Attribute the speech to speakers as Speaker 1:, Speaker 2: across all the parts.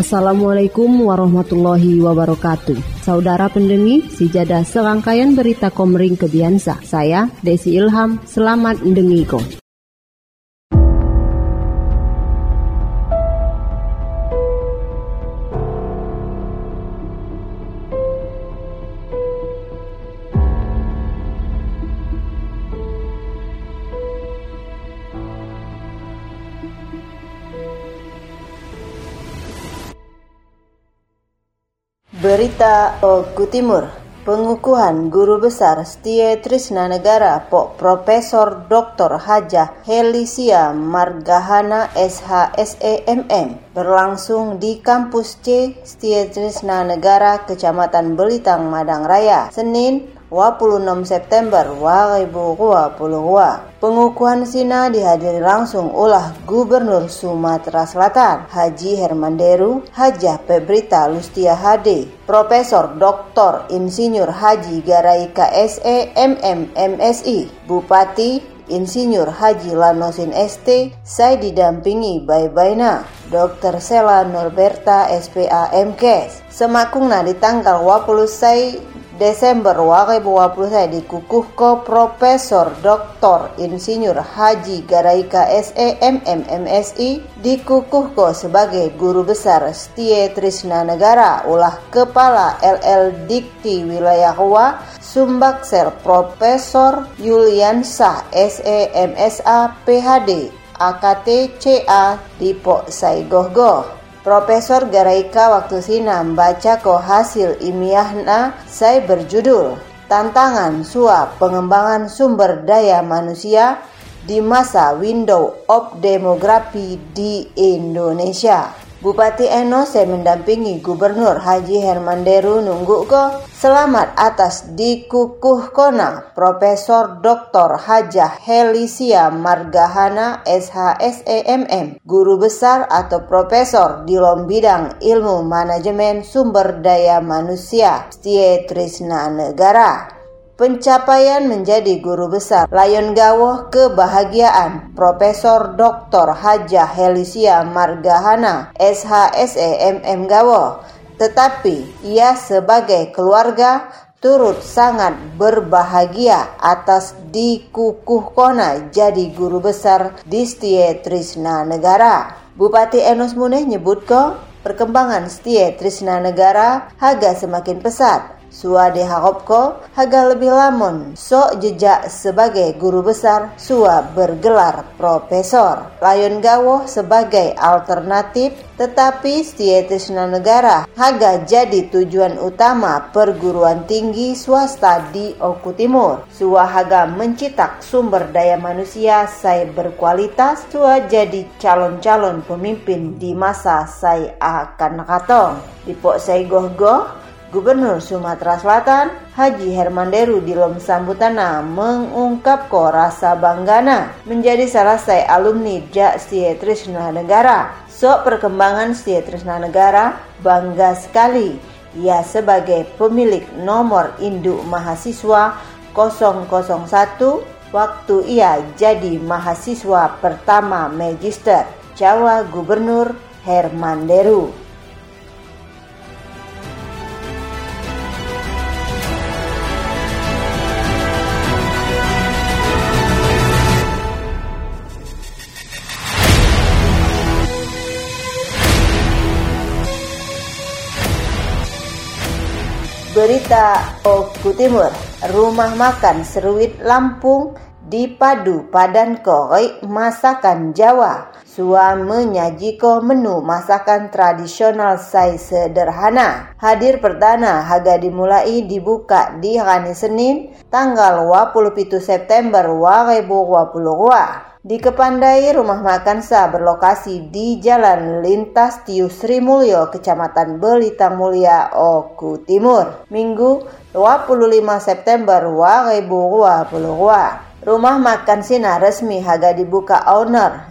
Speaker 1: Assalamualaikum warahmatullahi wabarakatuh. Saudara pendengi, sijada serangkaian berita komering kebiasa. Saya Desi Ilham, selamat mendengiko.
Speaker 2: Berita Oku Timur Pengukuhan Guru Besar Setia Trisna Negara Pok Profesor Dr. Hajah Helisia Margahana SHSEMM berlangsung di Kampus C Setia Trisna Negara Kecamatan Belitang Madang Raya Senin 26 September 2022. Pengukuhan Sina dihadiri langsung oleh Gubernur Sumatera Selatan Haji Hermanderu Hajah Pebrita Lustia HD, Profesor Dr. Insinyur Haji Garai KSE MM MSI, Bupati Insinyur Haji Lanosin ST, saya didampingi Baina, Dr. Sela Norberta SPA MKes. Semakungna di tanggal 20 saya Desember 2020 dikukuh ke Profesor Dr. Insinyur Haji Garaika SEM MMSI dikukuh ke sebagai guru besar Setie Trisna Negara ulah Kepala LL Dikti Wilayah Wa Sumbaksel Profesor Yuliansa SEMSA PhD AKT CA Dipo Saigohgoh Profesor Garaika waktu sina membaca ko hasil ilmiahna saya berjudul Tantangan Suap Pengembangan Sumber Daya Manusia di masa window of demografi di Indonesia. Bupati Eno saya mendampingi Gubernur Haji Hermanderu nunggu ko selamat atas dikukuh kona Profesor Dr. Hajah Helisia Margahana SHSEMM guru besar atau profesor di bidang ilmu manajemen sumber daya manusia Stie Trisna Negara. Pencapaian menjadi guru besar Layon Gawoh kebahagiaan Profesor Dr. Hajah Helisia Margahana SHSEMM Gawoh tetapi ia sebagai keluarga turut sangat berbahagia atas dikukuh kona jadi guru besar di Stie Trisna Negara. Bupati Enos Muneh nyebut ko perkembangan Stie Trisna Negara haga semakin pesat Suade Hakopko haga lebih lamun. Sok jejak sebagai guru besar Sua bergelar profesor. Layon Gawo sebagai alternatif tetapi Trisna Negara. Haga jadi tujuan utama perguruan tinggi swasta di Oku Timur. Sua haga mencetak sumber daya manusia saya berkualitas Sua jadi calon-calon pemimpin di masa saya akan katong di Pok Sai Goh Goh Gubernur Sumatera Selatan Haji Hermanderu di lom sambutana mengungkap ko rasa banggana menjadi salah satu alumni Jak Trisna Negara. Sok perkembangan Trisna Negara bangga sekali ia sebagai pemilik nomor induk mahasiswa 001 waktu ia jadi mahasiswa pertama Magister Jawa Gubernur Hermanderu. Berita Oku Timur, rumah makan Seruit Lampung dipadu padan korek masakan Jawa. Sua menyajiko menu masakan tradisional sai sederhana. Hadir perdana haga dimulai dibuka di hari Senin tanggal 27 September 2022. Di Kepandai, rumah makan Sa berlokasi di Jalan Lintas Tiu Sri Mulyo, Kecamatan Belitang Mulia, Oku Timur. Minggu 25 September 2022. Rumah makan Sina resmi haga dibuka owner.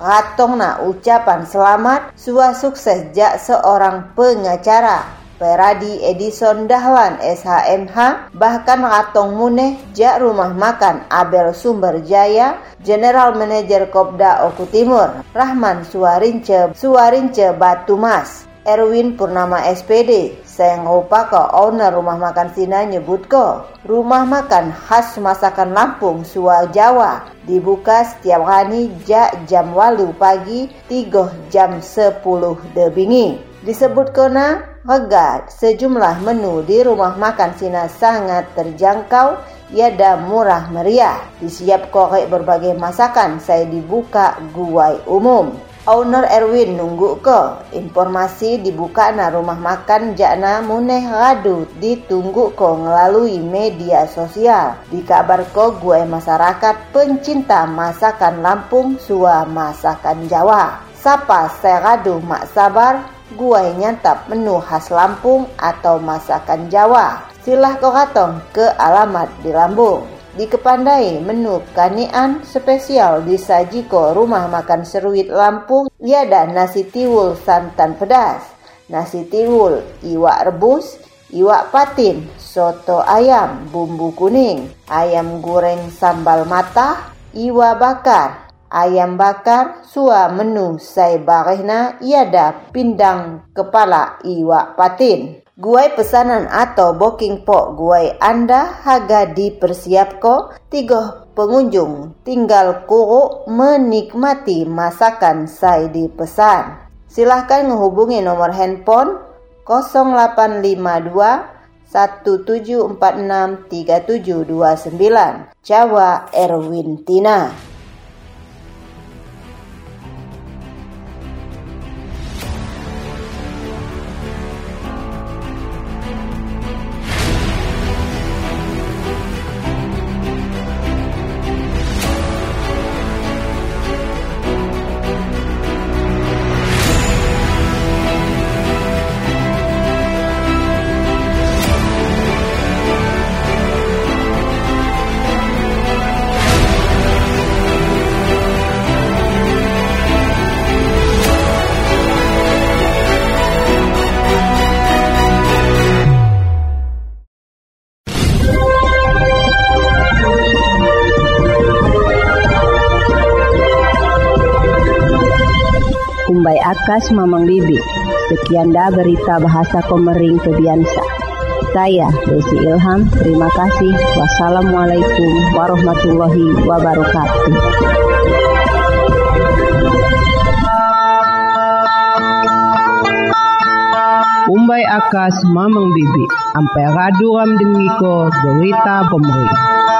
Speaker 2: Ratongna ucapan selamat sua sukses jak seorang pengacara Peradi Edison Dahlan SHMH, bahkan Ratong Muneh Jak Rumah Makan Abel Sumber Jaya, General Manager Kopda Oku Timur, Rahman Suarince Suarince Batu Mas, Erwin Purnama SPD, Sayang ke owner rumah makan Sina nyebut ko, rumah makan khas masakan Lampung, Sua Jawa, dibuka setiap hari jak jam walu pagi, tiga jam sepuluh debingi. Disebut kena Rega, sejumlah menu di rumah makan Sina sangat terjangkau, iada murah meriah. Disiap korek berbagai masakan, saya dibuka guai umum. Owner Erwin nunggu ke informasi dibuka na rumah makan jakna muneh radu ditunggu ko melalui media sosial. Dikabar ko gue masyarakat pencinta masakan Lampung sua masakan Jawa. Sapa saya radu mak sabar Gua nyantap menu khas Lampung atau masakan Jawa. Silah kokatong ke alamat di Lambung. Di Kepandai, menu kanian spesial di Sajiko Rumah Makan Seruit Lampung, ada nasi tiwul santan pedas, nasi tiwul iwak rebus, iwak patin, soto ayam, bumbu kuning, ayam goreng sambal mata, iwa bakar, ayam bakar, sua menu sai barehna iada pindang kepala iwak patin. Guai pesanan atau booking po guai Anda harga dipersiapko tiga pengunjung tinggal kuro menikmati masakan sai dipesan. Silahkan menghubungi nomor handphone 0852 1746 3729 Jawa Erwin Tina.
Speaker 1: Akas Mamang Bibi. Sekian dah berita bahasa Komering Kebiansa. Saya Desi Ilham, terima kasih. Wassalamualaikum warahmatullahi wabarakatuh.
Speaker 3: Umbai Akas Mamang Bibi. Ampai raduram dengiko berita pemerintah.